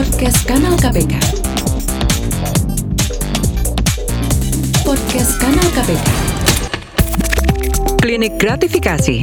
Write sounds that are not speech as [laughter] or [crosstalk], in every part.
Podcast Kanal KPK. Podcast Kanal KPK. Klinik gratifikasi.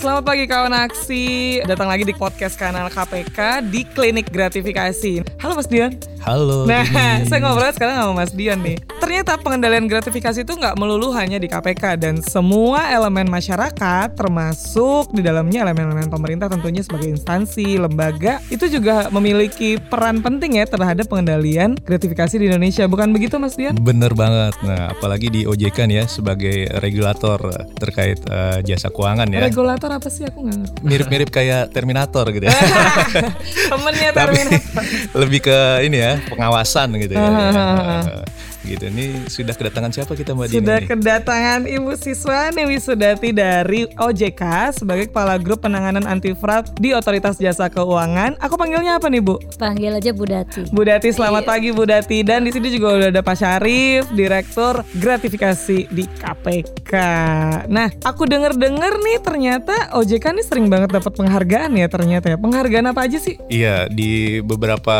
Selamat pagi kawan aksi. Datang lagi di podcast kanal KPK di Klinik Gratifikasi. Halo Mas Dian. Halo. Nah, Dini. [laughs] saya ngobrol sekarang sama Mas Dian nih. Ternyata pengendalian gratifikasi itu nggak melulu hanya di KPK dan semua elemen masyarakat termasuk di dalamnya elemen-elemen pemerintah tentunya sebagai instansi, lembaga itu juga memiliki peran penting ya terhadap pengendalian gratifikasi di Indonesia. Bukan begitu Mas Dian? Bener banget. Nah, apalagi di OJK nih ya sebagai regulator terkait eh, jasa keuangan ya. Regulator apa sih aku nggak ngerti. Mirip-mirip kayak Terminator gitu ya. [laughs] Temennya Tapi Terminator. [laughs] lebih ke ini ya, pengawasan gitu ya. [laughs] [laughs] Gitu. Ini sudah kedatangan siapa kita Mbak Dini? Sudah kedatangan Ibu Siswani Wisudati dari OJK sebagai Kepala Grup Penanganan Anti Fraud di Otoritas Jasa Keuangan. Aku panggilnya apa nih Bu? Panggil aja Bu Dati. Bu Dati, selamat pagi Bu Dati. Dan di sini juga udah ada Pak Syarif, Direktur Gratifikasi di KPK. Nah, aku denger-denger nih ternyata OJK nih sering banget dapat penghargaan ya ternyata ya. Penghargaan apa aja sih? Iya, di beberapa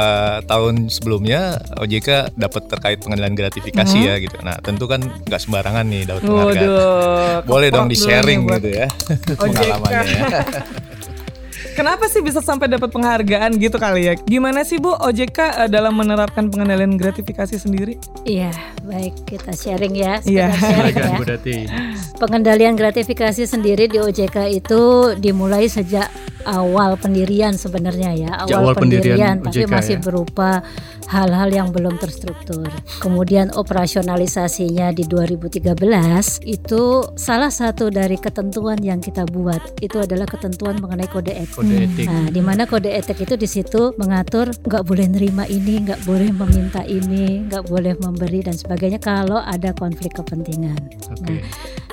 tahun sebelumnya OJK dapat terkait pengendalian gratifikasi ya gitu. Nah, tentu kan nggak sembarangan nih dapat penghargaan. Waduh. [laughs] Boleh dong di dulu sharing buat gitu ya [laughs] pengalamannya ya. [laughs] Kenapa sih bisa sampai dapat penghargaan gitu kali ya? Gimana sih Bu OJK eh, dalam menerapkan pengendalian gratifikasi sendiri? Iya, baik kita sharing ya. Iya. sharing ya. Pengendalian gratifikasi sendiri di OJK itu dimulai sejak awal pendirian sebenarnya ya, awal, awal pendirian tapi OJK masih ya. berupa hal-hal yang belum terstruktur. Kemudian operasionalisasinya di 2013 itu salah satu dari ketentuan yang kita buat itu adalah ketentuan mengenai kode etik. Kode etik. Nah, di mana kode etik itu di situ mengatur nggak boleh nerima ini, nggak boleh meminta ini, nggak boleh memberi dan sebagainya kalau ada konflik kepentingan. Oke. Nah,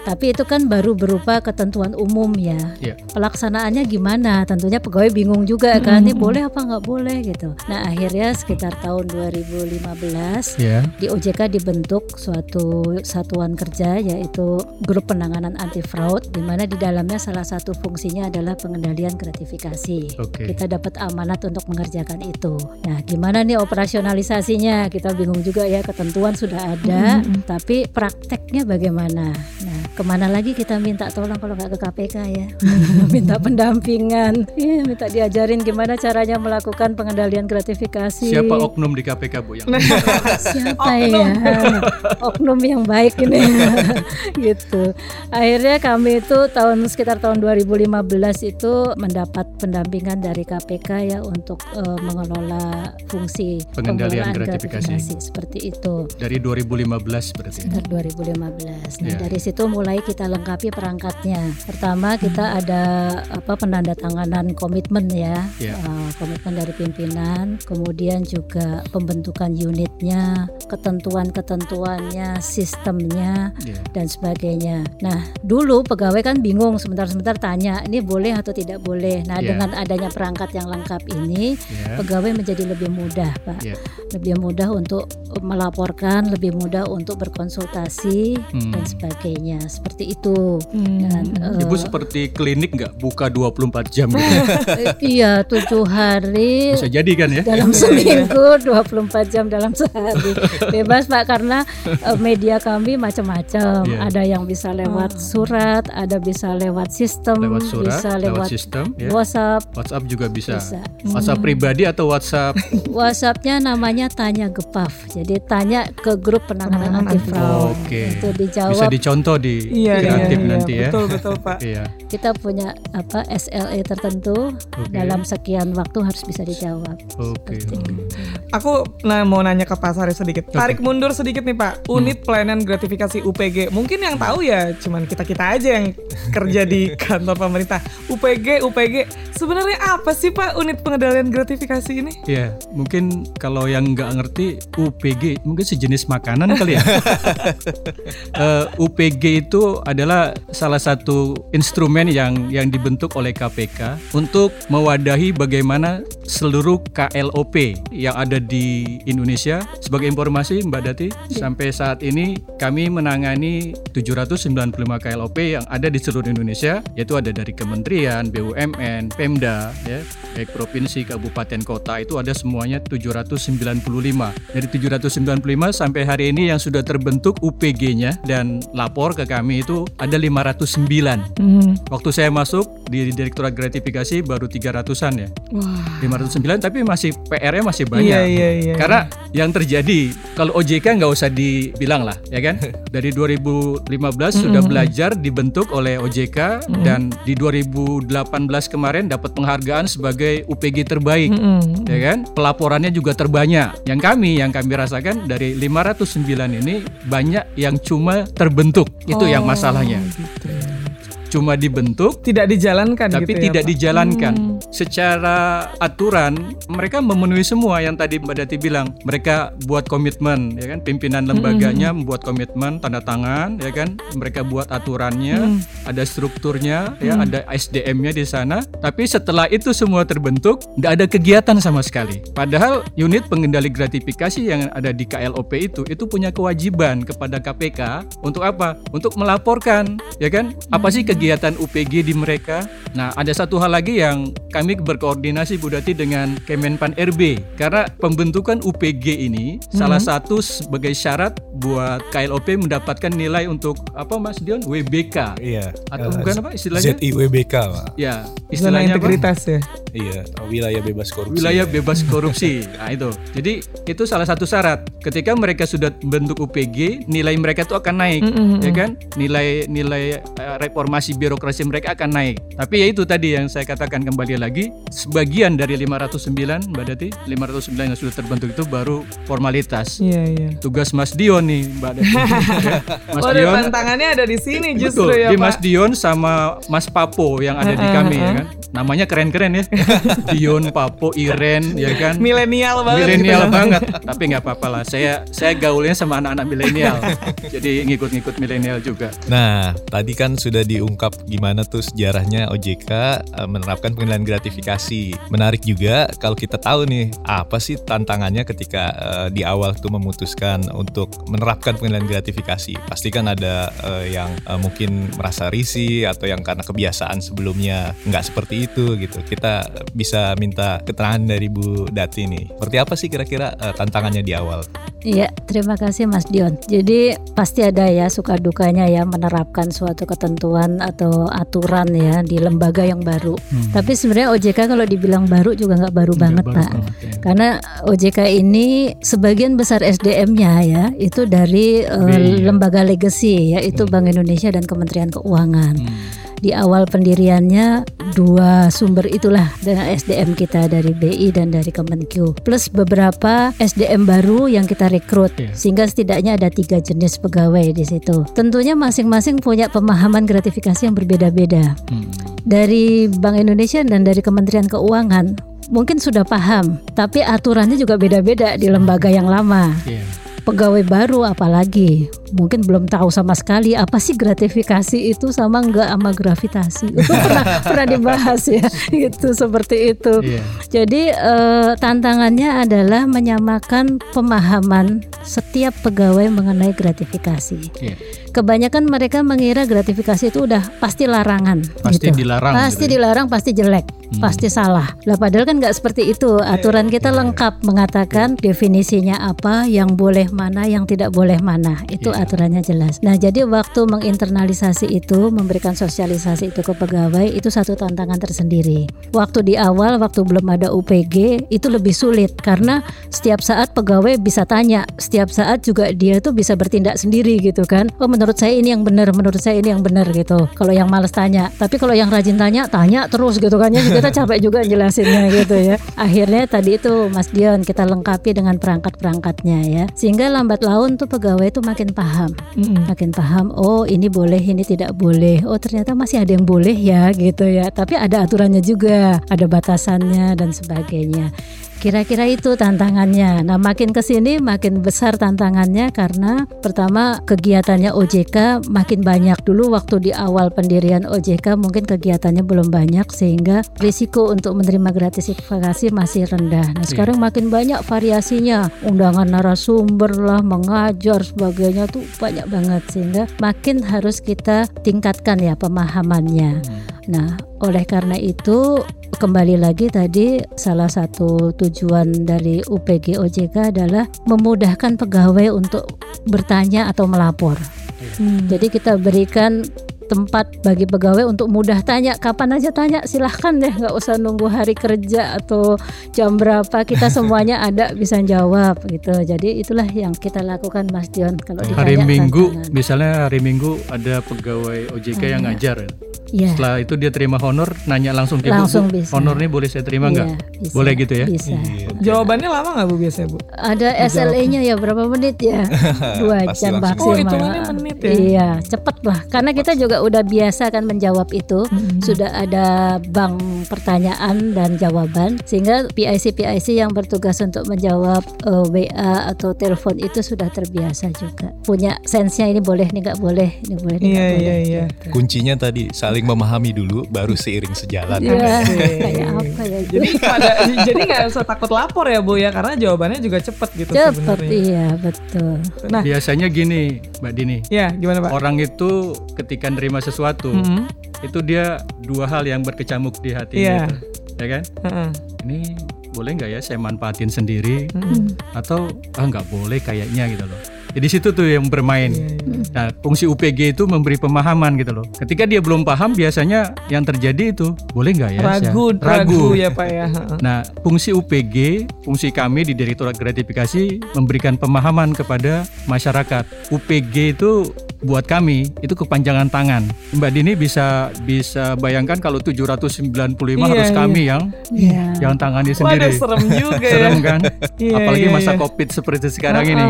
tapi itu kan baru berupa ketentuan umum ya. Iya. Pelaksanaannya gimana? Tentunya pegawai bingung juga kan, ini boleh apa nggak boleh gitu. Nah, akhirnya sekitar tahun 2015 Ya. di OJK dibentuk suatu satuan kerja yaitu grup penanganan anti fraud di mana di dalamnya salah satu fungsinya adalah pengendalian gratifikasi. Oke. Kita dapat amanat untuk mengerjakan itu. Nah, gimana nih operasionalisasinya? Kita bingung juga ya ketentuan sudah ada, tapi prakteknya bagaimana? Ke mana lagi kita minta tolong kalau nggak ke KPK ya? [laughs] minta pendampingan, Iya, minta diajarin gimana caranya melakukan pengendalian gratifikasi Siapa oknum di KPK Bu yang [laughs] siapa ya [laughs] oknum yang baik ini gitu akhirnya kami itu tahun sekitar tahun 2015 itu mendapat pendampingan dari KPK ya untuk eh, mengelola fungsi Pengendalian pengelolaan gratifikasi. seperti itu dari 2015 berarti. sekitar 2015. Nah, Ya. dari situ mulai kita lengkapi perangkatnya. Pertama kita ada apa penandatanganan komitmen ya, Ya. Uh, komitmen dari pimpinan, kemudian juga pembentukan unitnya, ketentuan-ketentuannya, sistemnya Ya. dan sebagainya. Nah, dulu pegawai kan bingung sebentar-sebentar tanya, ini boleh atau tidak boleh. Nah, Ya. dengan adanya perangkat yang lengkap ini, Ya. pegawai menjadi lebih mudah, Pak Ya. lebih mudah untuk melaporkan, lebih mudah untuk berkonsultasi Hmm. dan sebagainya. Seperti itu. Hmm. Dan, eh, Ibu seperti klinik nggak buka 24 jam gitu. [laughs] iya, tujuh hari Bisa jadi kan ya? dalam [laughs] seminggu 24 jam dalam sehari bebas pak karena eh, media kami macam-macam Iya. ada yang bisa lewat surat ada bisa lewat sistem Lewat surat, bisa lewat lewat, sistem, ya. WhatsApp WhatsApp juga bisa. Bisa. WhatsApp pribadi atau WhatsApp WhatsAppnya namanya tanya gepaf jadi tanya ke grup penanganan anti fraud Oke. itu bisa dijawab dicontoh di Iya, iya, kreatif iya, nanti ya. betul betul Pak. Iya. kita punya apa SLA tertentu Oke. dalam sekian waktu harus bisa dijawab Oke. Seperti itu. Aku nah, mau nanya ke Pak Sari sedikit. Tarik mundur sedikit nih Pak. Unit pelayanan gratifikasi UPG. Mungkin yang tahu ya cuman kita-kita aja yang kerja di [laughs] kantor pemerintah. UPG, UPG. Sebenarnya apa sih Pak unit pengendalian gratifikasi ini? Iya, mungkin kalau yang nggak ngerti UPG mungkin sejenis makanan kali ya. [laughs] Eh, UPG itu adalah salah satu instrumen yang yang dibentuk oleh KPK untuk mewadahi bagaimana seluruh KLOP yang ada di Indonesia. Sebagai informasi Mbak Dati, sampai saat ini kami menangani 795 KLOP yang ada di seluruh Indonesia, yaitu ada dari kementerian, BUMN, Pemda, ya, baik provinsi, kabupaten, kota itu ada semuanya 795. Dari 795 sampai hari ini yang sudah terbentuk UPG-nya dan lapor ke kami itu ada 509. Hmm. Waktu saya masuk di Direktorat Gratifikasi baru 300-an ya. Wah. 509 tapi masih PR-nya masih banyak. Iya iya iya. Karena yang terjadi kalau OJK nggak usah dibilang lah, ya kan? [laughs] Dari 2015 sudah belajar dibentuk oleh OJK dan di 2018 kemarin dapat penghargaan sebagai UPG terbaik, Mm-mm. ya kan? Pelaporannya juga terbanyak. Yang kami yang kami rasakan dari 509 ini banyak yang cuma terbentuk. Itu yang Oh, masalahnya. gitu. Cuma dibentuk Tidak dijalankan tapi gitu ya, tidak Pak? dijalankan. Hmm. Secara aturan mereka memenuhi semua yang tadi Mbak Dati bilang. Mereka buat komitmen, ya kan? Pimpinan lembaganya membuat komitmen, tanda tangan, ya kan? Mereka buat aturannya, ada strukturnya, ya, ada SDM-nya di sana. Tapi setelah itu semua terbentuk, tidak ada kegiatan sama sekali. Padahal unit pengendali gratifikasi yang ada di KLOP itu itu punya kewajiban kepada KPK untuk apa? Untuk melaporkan, ya kan? Apa sih kegiatan UPG di mereka? Nah, ada satu hal lagi yang kami berkoordinasi Bu Dati dengan Kemenpan RB karena pembentukan UPG ini salah satu sebagai syarat buat KLOP mendapatkan nilai untuk apa Mas Dion WBK Iya. atau Eh, bukan apa istilahnya? ZIWBK, Pak. Ya, Zona istilahnya apa? integritas ya. Iya, wilayah bebas korupsi. wilayah bebas korupsi. Nah itu. Jadi itu salah satu syarat. Ketika mereka sudah bentuk UPG, nilai mereka itu akan naik, ya kan? Nilai nilai eh, reformasi birokrasi mereka akan naik. Tapi ya itu tadi yang saya katakan kembali lagi, sebagian dari 509 Mbak Dati, 509 yang sudah terbentuk itu baru formalitas. Iya iya. Tugas Mas Dion nih, Mbak Dati. [laughs] Mas oh, Dion tantangannya ada di sini justru Betul, ya di Pak. Mas Dion sama Mas Papo yang ada di kami ya kan. Namanya keren-keren ya. [laughs] Dion, Papo, Iren ya kan. Milenial banget. Milenial gitu. banget. Tapi nggak apa-apa lah. Saya saya gaulnya sama anak-anak milenial. Jadi ngikut-ngikut milenial juga. Nah, tadi kan sudah diungkap gimana tuh sejarahnya OJK eh, menerapkan penilaian gratifikasi. Menarik juga kalau kita tahu nih apa sih tantangannya ketika eh, di awal tuh memutuskan untuk menerapkan penilaian gratifikasi. Pasti kan ada eh, yang eh, mungkin merasa risih atau yang karena kebiasaan sebelumnya nggak seperti itu gitu. Kita bisa minta keterangan dari Bu Dati nih. Seperti apa sih kira-kira eh, tantangannya di awal? Iya, terima kasih Mas Dion. Jadi pasti ada ya suka dukanya ya menerapkan suatu ketentuan atau aturan ya di lembaga yang baru. Tapi sebenarnya OJK kalau dibilang baru juga nggak baru banget baru Pak. banget, ya. Karena OJK ini sebagian besar SDM-nya ya itu dari ya. lembaga legacy yaitu Bank Indonesia dan Kementerian Keuangan. Hmm. Di awal pendiriannya dua sumber itulah dengan SDM kita dari BI dan dari Kemenq plus beberapa SDM baru yang kita rekrut Iya. sehingga setidaknya ada tiga jenis pegawai di situ. Tentunya masing-masing punya pemahaman gratifikasi yang berbeda-beda Hmm. dari Bank Indonesia dan dari Kementerian Keuangan mungkin sudah paham, tapi aturannya juga beda-beda di lembaga yang lama. Iya. Pegawai baru apalagi mungkin belum tahu sama sekali apa sih gratifikasi itu sama enggak sama gravitasi. pernah [laughs] pernah dibahas ya, itu seperti itu. Iya. Jadi eh, tantangannya adalah menyamakan pemahaman setiap pegawai mengenai gratifikasi. Iya. Kebanyakan mereka mengira gratifikasi itu udah pasti larangan. Pasti gitu. dilarang. Pasti gitu ya. dilarang, pasti jelek, pasti salah. Lah padahal kan nggak seperti itu. Aturan kita lengkap mengatakan definisinya apa, yang boleh mana, yang tidak boleh mana. Itu Iya. aturannya jelas. Nah jadi waktu menginternalisasi itu, memberikan sosialisasi itu ke pegawai itu satu tantangan tersendiri. Waktu di awal, waktu belum ada UPG itu lebih sulit karena setiap saat pegawai bisa tanya, setiap saat juga dia tuh bisa bertindak sendiri gitu kan. Oh menurut saya ini yang benar, menurut saya ini yang benar gitu. Kalau yang males tanya, tapi kalau yang rajin tanya, tanya terus gitu kan. Jadi kita capek juga jelasinnya gitu ya. Akhirnya tadi itu Mas Dion kita lengkapi dengan perangkat-perangkatnya ya. Sehingga lambat laun tuh pegawai itu makin paham, Mm-mm. makin paham. Oh ini boleh, ini tidak boleh. Oh ternyata masih ada yang boleh ya gitu ya. Tapi ada aturannya juga, ada batasannya dan sebagainya. Kira-kira itu tantangannya. Nah, makin ke sini makin besar tantangannya karena pertama kegiatannya OJK makin banyak. Dulu waktu di awal pendirian OJK mungkin kegiatannya belum banyak sehingga risiko untuk menerima gratifikasi masih rendah. Nah, sekarang makin banyak variasinya. Undangan narasumber lah, mengajar sebagainya tuh banyak banget sehingga makin harus kita tingkatkan ya pemahamannya. Nah, oleh karena itu kembali lagi tadi salah satu tujuan dari UPG OJK adalah memudahkan pegawai untuk bertanya atau melapor. Hmm. Jadi kita berikan tempat bagi pegawai untuk mudah tanya kapan aja tanya silahkan deh nggak usah nunggu hari kerja atau jam berapa kita semuanya [laughs] ada bisa jawab gitu jadi itulah yang kita lakukan Mas Dion kalau ditanya Hari Minggu, tantangan. misalnya hari Minggu ada pegawai OJK yang Ada. ngajar. Iya. Setelah itu dia terima honor, nanya langsung ke Langsung Bu, bisa. honor nih boleh saya terima nggak? Iya, bisa. Boleh gitu ya? Bisa. Iya. Jawabannya lama nggak bu biasanya bu? Ada SLE-nya ya berapa menit ya? [laughs] Dua Pasti jam langsung. maksimal. Oh, hitungannya menit ya? Iya, cepet lah. Karena kita juga udah biasa kan menjawab itu. Sudah ada bank pertanyaan dan jawaban, sehingga PIC PIC yang bertugas untuk menjawab eh, WA atau telepon itu sudah terbiasa juga. Punya sense-nya ini boleh nih nggak boleh, ini boleh nih Iya nggak iya boleh. iya. gitu. Kuncinya tadi saling memahami dulu, baru seiring sejalan. Iya, Asik. [laughs] kayak apa ya? Jadi pada jadi nggak usah takut lapor ya bu ya karena jawabannya juga cepet gitu cepet sebenarnya. iya betul. Nah Biasanya gini, Mbak Dini. ya gimana pak? Orang itu ketika nerima sesuatu, Mhm. itu dia dua hal yang berkecamuk di hatinya. Iya. itu. Ya kan? Heeh. Ini boleh nggak ya saya manfaatin sendiri Mhm. atau ah nggak boleh kayaknya gitu loh. Jadi situ tuh yang bermain. Iya, iya. Nah, fungsi UPG itu memberi pemahaman gitu loh. Ketika dia belum paham, biasanya yang terjadi itu boleh nggak ya? saya- Ragu, ragu ya pak ya. Nah, fungsi UPG, fungsi kami di Direktorat Gratifikasi memberikan pemahaman kepada masyarakat. UPG itu buat kami itu kepanjangan tangan. Mbak Dini bisa bisa bayangkan kalau 795 Iya, harus iya. kami yang Iya. yang tangani Waduh sendiri. serem juga [laughs] Serem ya. kan? Iya, Apalagi iya, masa iya. Covid seperti sekarang ini.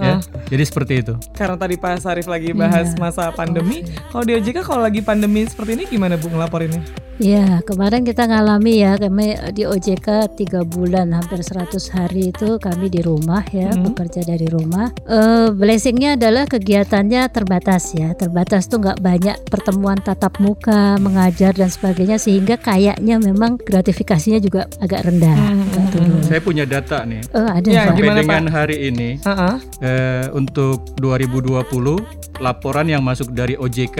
ya. Jadi seperti itu. Karena tadi Pak Sarif lagi bahas Iya. masa pandemi. Kalau di OJK kalau lagi pandemi seperti ini gimana bu ngelaporinnya? Ya, kemarin kita ngalami ya, kami di OJK tiga bulan hampir 100 hari itu kami di rumah ya, Hmm. bekerja dari rumah. Eh, blessingnya adalah kegiatannya terbatas ya, terbatas tuh nggak banyak pertemuan tatap muka, mengajar dan sebagainya, sehingga kayaknya memang gratifikasinya juga agak rendah, Hmm, agak hmm, turun. Saya punya data nih. Oh, ada Ya, Pak? Sampai gimana, dengan hari ini Heeh. eh, untuk 2020 laporan yang masuk dari OJK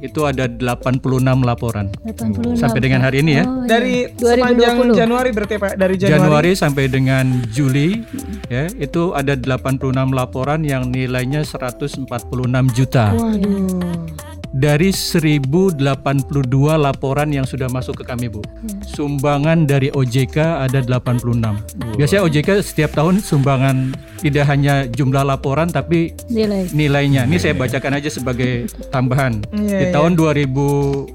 itu ada 86 laporan. 86. Sampai dengan hari ini ya. Oh, iya. Dari sepanjang 2020. Januari berarti ya, Pak dari Januari. Januari sampai dengan Juli ya itu ada 86 laporan yang nilainya 146 juta. Waduh. Dari 1082 laporan yang sudah masuk ke kami, Bu. Sumbangan dari OJK ada 86. Biasanya OJK setiap tahun sumbangan tidak hanya jumlah laporan tapi Nilai. nilainya. Ini saya bacakan aja sebagai tambahan. Iya, Di iya. tahun 2019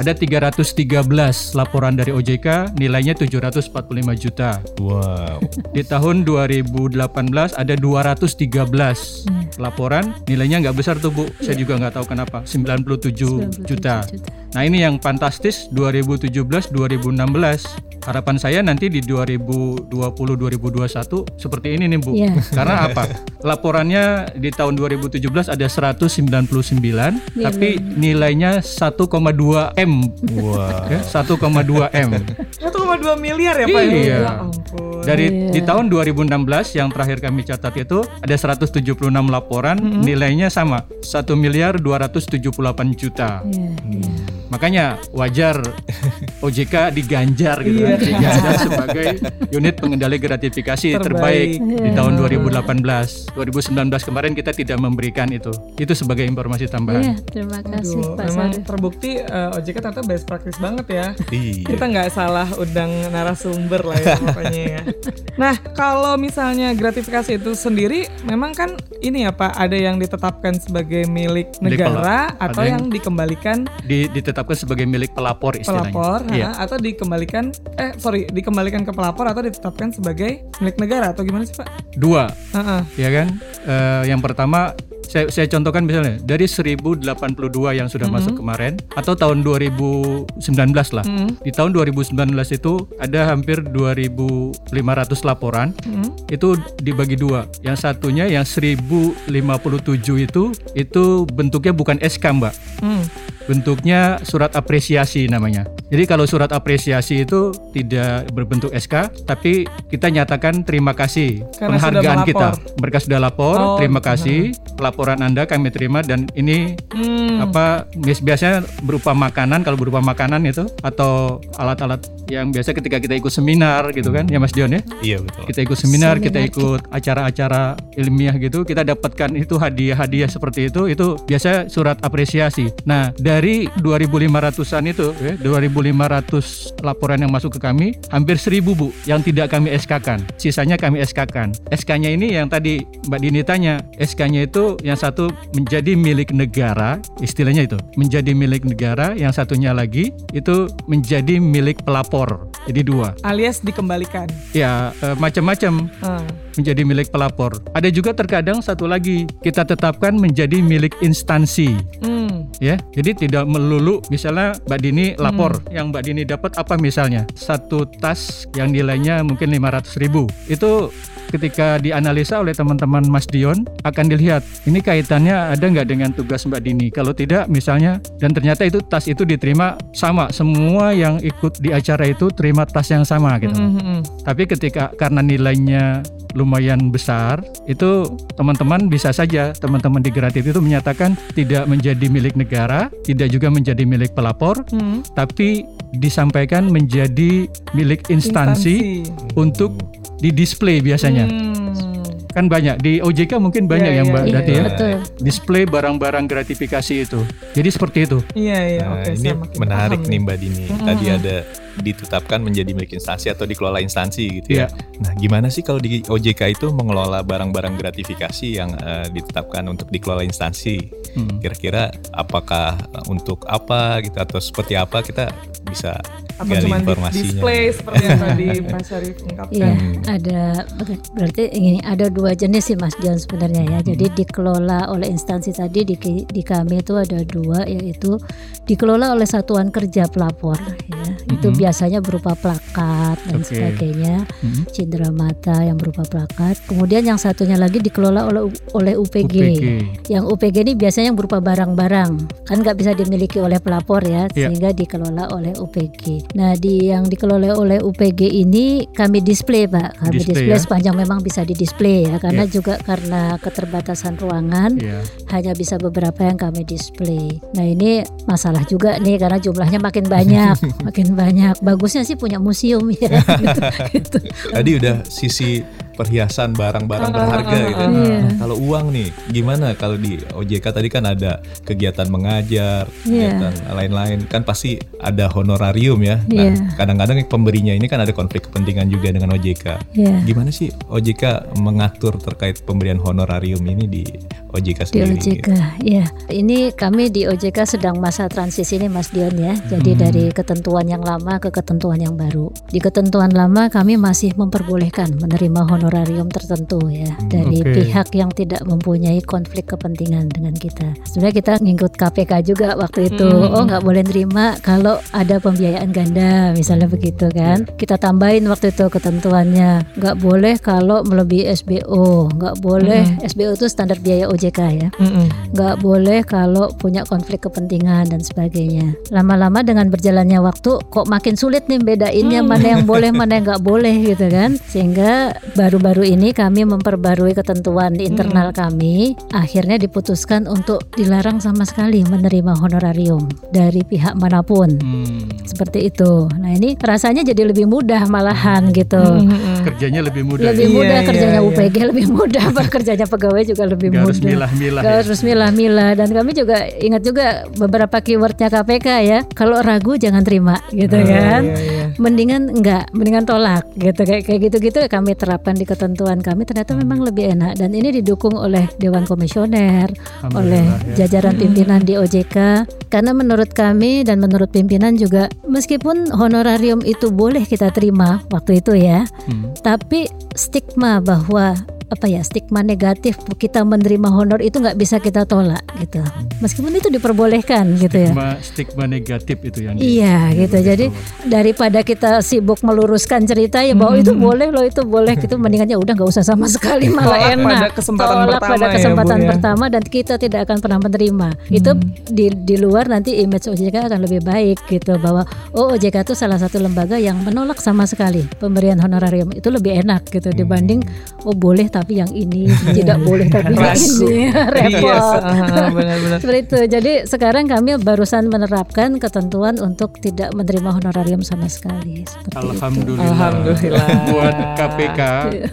ada 313 laporan dari OJK, nilainya 745 juta. Wow. Di tahun 2018 ada 213 laporan, nilainya nggak besar tuh Bu. Saya juga nggak tahu kenapa. 97 juta. Nah ini yang fantastis 2017 2016 harapan saya nanti di 2020 2021 seperti ini nih Bu. Iya. Karena [laughs] apa? Laporannya di tahun 2017 ada 199 tapi nilainya 1,2 M. Wow. Ya, 1,2 M. 1,2 miliar ya Pak? Iya. Ya. Dari Iya. di tahun 2016 yang terakhir kami catat itu ada 176 laporan nilainya sama 1 miliar 278 juta. Iya, iya. Makanya wajar [laughs] OJK diganjar gitu Iya. kan, diganjar sebagai unit pengendali gratifikasi terbaik, Terbaik. di tahun 2018. 2019 kemarin kita tidak memberikan itu. Itu sebagai informasi Iya, tambahan. terima kasih Aduh, Pak memang Sarif. terbukti eh, OJK ternyata best practice banget ya. Iya. Kita nggak salah undang narasumber lah ya [laughs] pokoknya ya. Nah kalau misalnya gratifikasi itu sendiri, memang kan ini ya Pak, ada yang ditetapkan sebagai milik Milik negara atau yang yang- dikembalikan Di- ditetapkan sebagai milik pelapor istilahnya. pelapor, Ah, Iya. atau dikembalikan eh sorry dikembalikan ke pelapor atau ditetapkan sebagai milik negara atau gimana sih Pak? Dua, Ah, ah. ya kan? Eh, yang pertama saya, saya contohkan misalnya dari 1082 yang sudah masuk kemarin atau tahun 2019 lah. Mm, Di tahun 2019 itu ada hampir 2.500 laporan. mm, Itu dibagi dua. Yang satunya yang 1057 itu itu bentuknya bukan SK, Mbak. mm. Bentuknya surat apresiasi namanya. Jadi kalau surat apresiasi itu tidak berbentuk SK, tapi kita nyatakan terima kasih Karena penghargaan kita. Mereka sudah lapor, Oh, terima kasih laporan Anda kami terima dan ini Hmm. apa biasanya berupa makanan kalau berupa makanan itu atau alat-alat yang biasa ketika kita ikut seminar gitu kan ya Mas Dion ya Iya betul. kita ikut seminar, kita Seminar. ikut acara-acara ilmiah gitu, kita dapatkan itu hadiah-hadiah seperti itu, itu biasa surat apresiasi. Nah, dari 2.500-an itu, ya, 2.500 laporan yang masuk ke kami, hampir 1.000 Bu yang tidak kami SK-kan. Sisanya kami SK-kan. SK-nya ini yang tadi Mbak Dini tanya, SK-nya itu yang satu menjadi milik negara, istilahnya itu, menjadi milik negara, yang satunya lagi itu menjadi milik pelapor. Jadi dua. alias dikembalikan. Ya, eh, macam-macam Ah. Menjadi milik pelapor. Ada juga terkadang satu lagi kita tetapkan menjadi milik instansi, Hmm. ya. Jadi tidak melulu misalnya Mbak Dini lapor, yang Mbak Dini dapat apa misalnya satu tas yang nilainya mungkin 500 ribu itu ketika dianalisa oleh teman-teman Mas Dion akan dilihat ini kaitannya ada nggak dengan tugas Mbak Dini kalau tidak misalnya dan ternyata itu tas itu diterima sama semua yang ikut di acara itu terima tas yang sama gitu Mm, mm, mm. tapi ketika karena nilainya lumayan besar, itu teman-teman bisa saja teman-teman di Gratis itu menyatakan tidak menjadi milik negara, tidak juga menjadi milik pelapor, Hmm. tapi disampaikan menjadi milik instansi, untuk di-display biasanya. Hmm. Kan banyak di OJK mungkin banyak Iya, ya iya, Mbak iya. Dati ya. betul. Display barang-barang gratifikasi itu. Jadi seperti itu. Iya iya Nah, ini menarik paham nih Mbak Dini. Mm-mm. Tadi ada ditetapkan menjadi milik instansi atau dikelola instansi gitu ya. Nah, gimana sih kalau di OJK itu mengelola barang-barang gratifikasi yang eh, ditetapkan untuk dikelola instansi? Hmm. Kira-kira apakah eh, untuk apa gitu atau seperti apa kita bisa Apa gali informasinya? display seperti yang tadi [laughs] Mas Syarif ungkapkan? Iya, Hmm. ada ber- berarti ini ada dua jenis sih Mas Dion sebenarnya ya. Jadi dikelola oleh instansi tadi di, di kami itu ada dua yaitu dikelola oleh satuan kerja pelapor ya. Itu Mhm. Biasanya berupa plakat dan Oke. sebagainya, Mhm. cindera mata yang berupa plakat. Kemudian yang satunya lagi dikelola oleh oleh UPG. UPG. Yang UPG ini biasanya yang berupa barang-barang, kan nggak bisa dimiliki oleh pelapor ya, Iya. sehingga dikelola oleh UPG. Nah, di yang dikelola oleh UPG ini kami display pak, kami Display, display, ya. sepanjang memang bisa di display ya, karena Iya. juga karena keterbatasan ruangan Iya. hanya bisa beberapa yang kami display. Nah ini masalah juga nih karena jumlahnya makin banyak, [laughs] makin banyak. Bagusnya sih punya museum ya, [laughs] gitu. gitu. Tadi udah sisi perhiasan barang-barang Ah, berharga ah, gitu. ah, Iya. Nah, kalau uang nih, gimana kalau di OJK tadi kan ada kegiatan mengajar, Iya. kegiatan lain-lain, kan pasti ada honorarium ya. Nah, kadang-kadang pemberinya ini kan ada konflik kepentingan juga dengan OJK. Gimana sih OJK mengatur terkait pemberian honorarium ini di OJK Di sendiri? OJK, ya. Ini kami di OJK sedang masa transisi nih Mas Dion ya. Jadi Hmm. dari ketentuan yang lama ke ketentuan yang baru. Di ketentuan lama kami masih memperbolehkan menerima honorarium tertentu ya Hmm, dari oke. pihak yang tidak mempunyai konflik kepentingan dengan kita. Sebenarnya kita ngikut KPK juga waktu itu. Hmm. Oh nggak boleh nerima kalau ada pembiayaan ganda misalnya begitu kan. Kita tambahin waktu itu ketentuannya nggak boleh kalau melebihi SBO, nggak boleh SBO itu standar biaya OJK ya Mm-mm. nggak boleh kalau punya konflik kepentingan dan sebagainya. Lama-lama dengan berjalannya waktu kok makin sulit nih bedainnya Hmm. mana yang boleh [laughs] mana yang nggak boleh gitu kan. Sehingga baru-baru ini kami memperbarui ketentuan di internal kami, akhirnya diputuskan untuk dilarang sama sekali menerima honorarium dari pihak mana pun. Hmm. Seperti itu. Nah, ini rasanya jadi lebih mudah malahan gitu. Mm-mm. Kerjanya lebih mudah. Lebih Iya, mudah iya, kerjanya iya. UPG lebih mudah, [laughs] kerjanya pegawai juga lebih harus mudah. milah-milah Gak ya. harus milah-milah dan kami juga ingat juga beberapa keywordnya KPK ya kalau ragu jangan terima gitu Iya, kan iya, iya. mendingan enggak mendingan tolak gitu kayak kayak gitu-gitu kami terapkan di ketentuan kami ternyata memang lebih enak dan ini didukung oleh Dewan Komisioner, oleh ya. jajaran pimpinan di OJK karena menurut kami dan menurut pimpinan juga meskipun honorarium itu boleh kita terima waktu itu ya, Hmm. tapi stigma bahwa apa ya stigma negatif kita menerima honor itu nggak bisa kita tolak gitu meskipun itu diperbolehkan gitu ya Stigma, stigma negatif itu yang di- Iya di- gitu. begitu. Jadi daripada kita sibuk meluruskan cerita ya bahwa itu boleh loh itu boleh gitu mendingan ya udah nggak usah sama sekali malah Tolak enak. pada kesempatan Tolak pertama pada ya, kesempatan ya. pertama dan kita tidak akan pernah menerima. Itu di di luar nanti image OJK akan lebih baik gitu bahwa oh OJK itu salah satu lembaga yang menolak sama sekali pemberian honorarium itu lebih enak gitu dibanding oh boleh tapi yang ini tidak [laughs] boleh tapi yang ini [laughs] repot. Iya, [laughs] ah, benar-benar. Seperti itu. Jadi sekarang kami barusan menerapkan ketentuan untuk tidak menerima honorarium sama sekali. Seperti itu. Alhamdulillah. Alhamdulillah. Buat KPK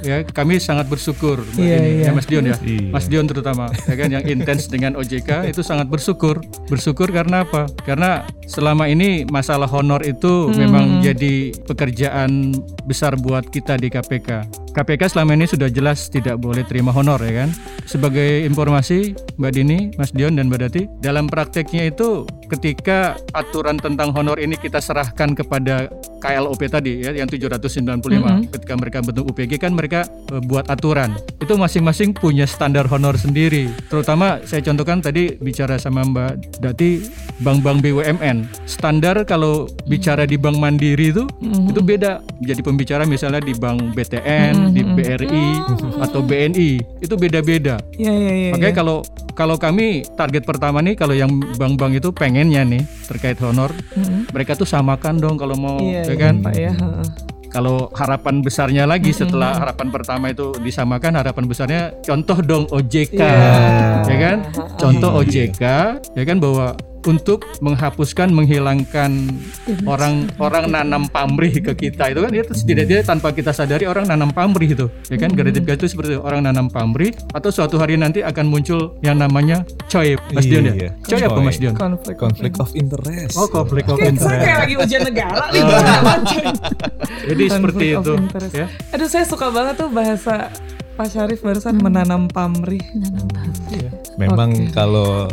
ya kami sangat bersyukur Iya, Dini. iya. ya Mas Dion ya. Iya. Mas Dion terutama ya kan yang intens dengan OJK itu sangat bersyukur. Bersyukur karena apa? Karena selama ini masalah honor itu memang jadi pekerjaan besar buat kita di KPK. KPK selama ini sudah jelas tidak boleh terima honor ya kan. Sebagai informasi Mbak Dini, Mas Dion dan Mbak Dati, dalam prakteknya itu ketika aturan tentang honor ini kita serahkan kepada KLOP tadi ya yang 795 ketika mereka bentuk UPG kan mereka eh, buat aturan. Itu masing-masing punya standar honor sendiri. Terutama saya contohkan tadi bicara sama Mbak Dati bank-bank BUMN. Standar kalau bicara di Bank Mandiri itu itu beda. Jadi pembicara misalnya di Bank BTN, di BRI atau BNI itu beda-beda. Iya iya iya. Makanya kalau kalau kami target pertama nih kalau yang bank-bank itu pengennya nih terkait honor mereka tuh samakan dong kalau mau Iya, ya iya, kan. Pak ya. heeh. Kalau harapan besarnya lagi setelah harapan pertama itu disamakan harapan besarnya contoh dong OJK Iya. ya kan. Contoh OJK ya kan bahwa untuk menghapuskan menghilangkan orang orang nanam pamrih ke kita itu kan itu setidaknya tanpa kita sadari orang nanam pamrih itu ya kan gratifikasi itu seperti itu, orang nanam pamrih atau suatu hari nanti akan muncul yang namanya coy Mas Dion ya Iya. coy apa. Mas Dion Konflik. Conflict of interest. Oh konflik of Kayak saya interest kayak lagi ujian negara nih. jadi seperti itu interest. ya Aduh saya suka banget tuh bahasa Pak Syarif barusan menanam pamrih. Memang Oke. kalau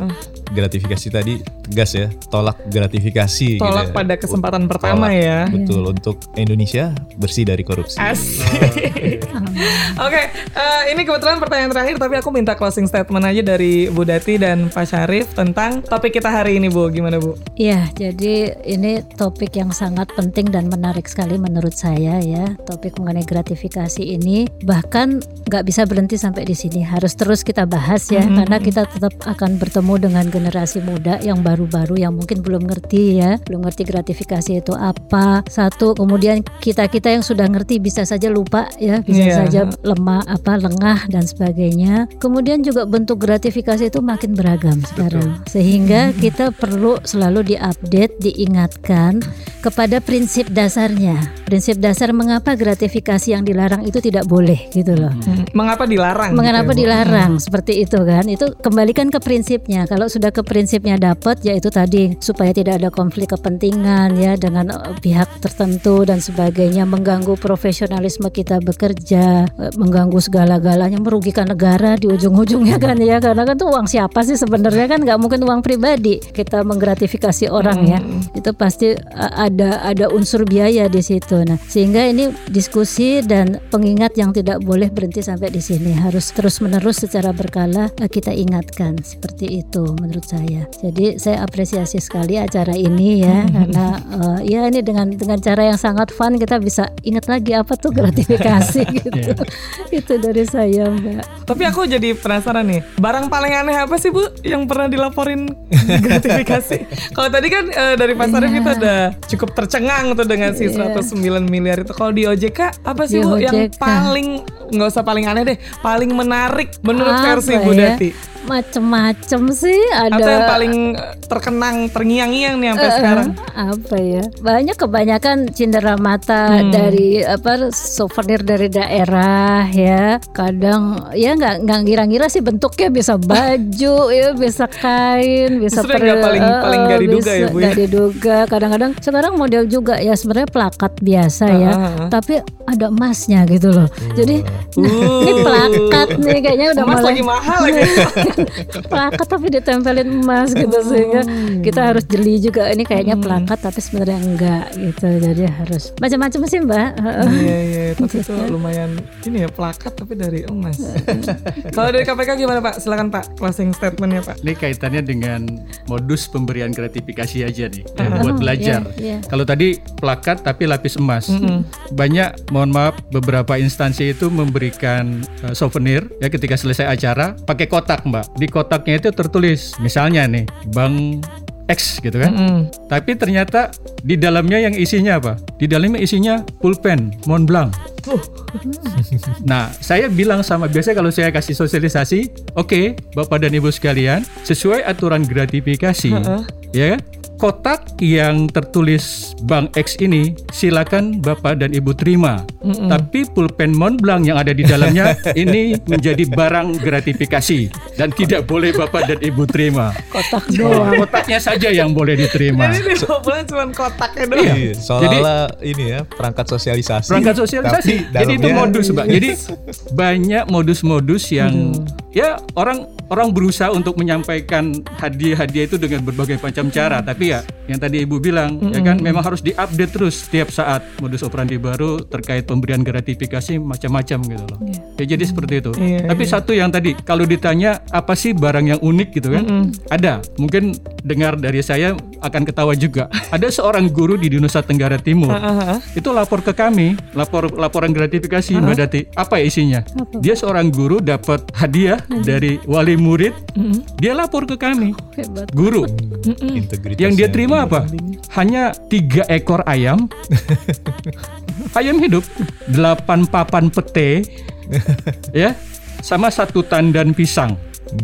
gratifikasi tadi tegas ya, tolak gratifikasi. gitu Tolak ya. pada kesempatan pertama Tolak. ya. Betul untuk Indonesia bersih dari korupsi. Asik. [laughs] Oke, eh, ini kebetulan pertanyaan terakhir tapi aku minta closing statement aja dari Bu Dati dan Pak Syarif tentang topik kita hari ini Bu. Gimana Bu? Iya, jadi ini topik yang sangat penting dan menarik sekali menurut saya ya. Topik mengenai gratifikasi ini bahkan nggak bisa berhenti sampai di sini. Harus terus kita bahas ya, karena kita tetap akan bertemu dengan generasi muda yang baru-baru yang mungkin belum ngerti ya, belum ngerti gratifikasi itu apa. Satu, kemudian kita kita yang sudah ngerti bisa saja lupa ya, bisa Iya. saja lemah apa lengah dan sebagainya. Kemudian juga bentuk gratifikasi itu makin beragam sekarang. Sehingga kita perlu selalu diupdate, diingatkan kepada prinsip dasarnya. Prinsip dasar mengapa gratifikasi yang dilarang itu tidak boleh gitu loh. Hmm, Mengapa dilarang? Mengapa gitu ya, dilarang seperti itu kan? Itu kembalikan ke prinsipnya. Kalau sudah ke prinsipnya dapat, yaitu tadi supaya tidak ada konflik kepentingan ya dengan eh, pihak tertentu dan sebagainya, mengganggu profesionalisme kita bekerja, eh, mengganggu segala-galanya, merugikan negara di ujung-ujungnya kan ya. Karena kan tuh uang siapa sih sebenarnya kan nggak mungkin uang pribadi kita menggratifikasi orang ya. Itu pasti eh, ada ada unsur biaya di situ. Nah, sehingga ini diskusi dan pengingat yang tidak boleh berhenti sampai di sini harus terus-menerus secara berkala kita ingatkan seperti itu menurut saya. Jadi saya apresiasi sekali acara ini ya [laughs] karena eh, ya ini dengan dengan cara yang sangat fun kita bisa ingat lagi apa tuh gratifikasi [laughs] gitu. Itu dari saya, Mbak. Tapi aku jadi penasaran nih, barang paling aneh apa sih Bu yang pernah dilaporin [laughs] gratifikasi? Kalau tadi kan eh, dari Sarif Iya. kita udah cukup tercengang tuh dengan si 109 miliar itu. Kalau di OJK apa sih Di Bu yang paling nggak usah paling aneh deh, paling menarik menurut Apa versi Bu ya? Dati? Macem-macem sih ada Atau yang paling eh, terkenang, terngiang-ngiang nih sampai Eh, sekarang. apa ya banyak kebanyakan cindera mata Hmm. dari apa souvenir dari daerah ya kadang ya nggak nggak ngira-ngira sih bentuknya bisa baju [laughs] ya bisa kain bisa yang nggak paling- eh, paling eh, diduga ya, bisa Bu, ya? nggak diduga kadang-kadang sekarang model juga ya sebenarnya plakat biasa ya Ah, ah, ah. tapi ada emasnya gitu loh jadi [laughs] Uh. ini plakat nih kayaknya udah Emas mulai lagi mahal lagi. [laughs] plakat tapi ditempelin emas gitu sehingga Hmm. kita harus jeli juga ini kayaknya plakat tapi sebenarnya enggak gitu jadi harus macam-macam sih mbak Iya iya, tapi itu lumayan ini ya plakat tapi dari emas. [laughs] Kalau dari KPK gimana Pak? Silakan Pak closing statementnya Pak. Ini kaitannya dengan modus pemberian gratifikasi aja nih ya, buat belajar. iya, iya. Kalau tadi plakat tapi lapis emas. Banyak mohon maaf beberapa instansi itu memberikan uh, souvenir ya ketika selesai acara pakai kotak, Mbak. Di kotaknya itu tertulis misalnya nih Bank X gitu kan. Mm. Tapi ternyata di dalamnya yang isinya apa? Di dalamnya isinya pulpen Mont Blanc. [laughs] Nah, saya bilang sama biasa kalau saya kasih sosialisasi, oke, Bapak dan Ibu sekalian, sesuai aturan gratifikasi, ya kan? Kotak yang tertulis Bank X ini silakan Bapak dan Ibu terima. Tapi pulpen Mont Blanc yang ada di dalamnya [laughs] ini menjadi barang gratifikasi dan tidak boleh Bapak dan Ibu terima. kotak Oh, doang kotaknya saja yang boleh diterima. Jadi di bulan cuma kotaknya doang. Iya. Seolah-olah ini ya perangkat sosialisasi. perangkat sosialisasi. Tapi Jadi itu modus, Mbak. Jadi [laughs] banyak modus-modus yang ya orang orang berusaha untuk menyampaikan hadiah-hadiah itu dengan berbagai macam cara. Tapi ya yang tadi Ibu bilang ya kan memang harus diupdate terus setiap saat modus operandi baru terkait pemberian gratifikasi macam-macam gitu loh. Ya jadi seperti itu. Iya, Tapi satu yang tadi kalau ditanya apa sih barang yang unik gitu kan? Ada. Mungkin dengar dari saya akan ketawa juga. Ada seorang guru di Nusa Tenggara Timur itu lapor ke kami lapor laporan gratifikasi Mbak Dati apa isinya dia seorang guru dapat hadiah dari wali murid dia lapor ke kami. Hebat. Guru. Integritasnya. yang dia terima apa? hanya tiga ekor ayam. [laughs] Ayam hidup. Delapan papan pete. [laughs] Ya. Sama satu tandan pisang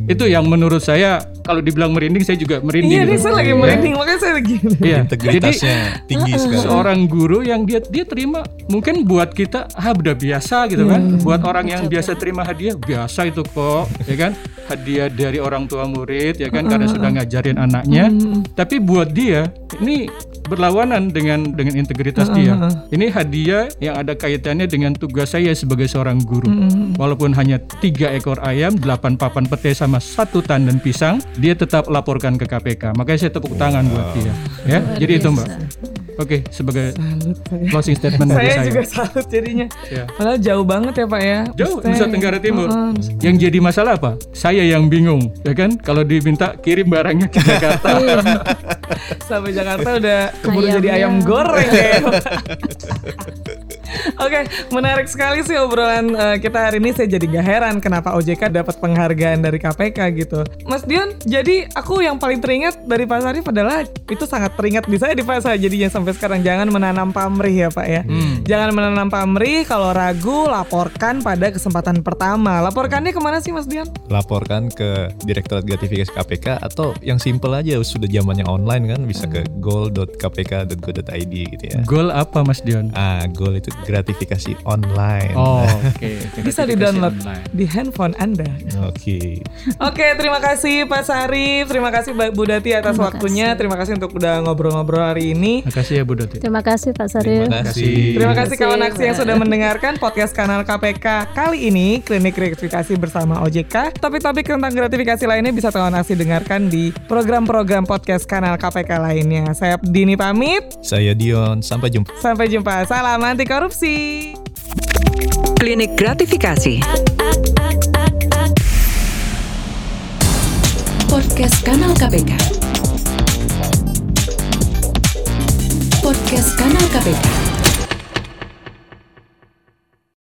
itu yang menurut saya kalau dibilang merinding saya juga merinding Iya, nih gitu. saya lagi Ya. merinding makanya saya lagi. Iya. Integritasnya tinggi sekali. seorang guru yang dia dia terima mungkin buat kita ah udah biasa gitu kan buat orang yang biasa terima hadiah biasa itu kok ya kan hadiah dari orang tua murid ya kan karena sudah ngajarin anaknya tapi buat dia ini berlawanan dengan dengan integritas dia. ini hadiah yang ada kaitannya dengan tugas saya sebagai seorang guru. Walaupun hanya tiga ekor ayam delapan papan pete sama satu tandan pisang dia tetap laporkan ke KPK makanya saya tepuk tangan buat dia ya. Jadi itu mbak Oke, sebagai Salut saya. closing statement dari Saya saya. juga salut jadinya. Ya. Padahal jauh banget ya Pak ya. Jauh Maksudnya- Nusa Tenggara Timur. Heeh, Nusa- Yang jadi masalah apa? Saya yang bingung, ya kan? Kalau diminta kirim barangnya ke Jakarta. [laughs] Sampai Jakarta udah keburu jadi ayam goreng ya. [laughs] Oke, menarik sekali sih obrolan eh, kita hari ini. Saya jadi gak heran kenapa OJK dapat penghargaan dari KPK gitu. Mas Dion, jadi aku yang paling teringat dari Pak Sarif adalah itu sangat teringat di saya di Pak saya jadinya sampai sekarang jangan menanam pamrih ya Pak ya. Jangan menanam pamrih kalau ragu laporkan pada kesempatan pertama. Laporkannya ke mana sih Mas Dion? Laporkan ke Direktorat Gratifikasi KPK atau yang simple aja sudah zamannya online kan bisa ke goal.kpk.go.id gitu ya. Goal apa Mas Dion? Ah, goal itu gratifikasi online. Oh, [laughs] oke. Bisa di-download di handphone Anda. Oke. Oke, terima kasih Pak Sarif, terima kasih Mbak Bu Dati atas Terima waktunya, terima kasih untuk udah ngobrol-ngobrol hari ini. Makasih ya Bu Doti. terima kasih Pak Sarif Terima kasih. Terima kasih kasih, kawan aksi yang sudah mendengarkan podcast kanal KPK kali ini Klinik Gratifikasi bersama OJK. Topik-topik tentang gratifikasi lainnya bisa kawan aksi dengarkan di program-program podcast kanal KPK lainnya. Saya Dini pamit, Saya Dion, sampai jumpa. sampai jumpa. Salam anti korupsi. Klinik gratifikasi. Podcast Kanal KPK. Podcast Kanal KPK.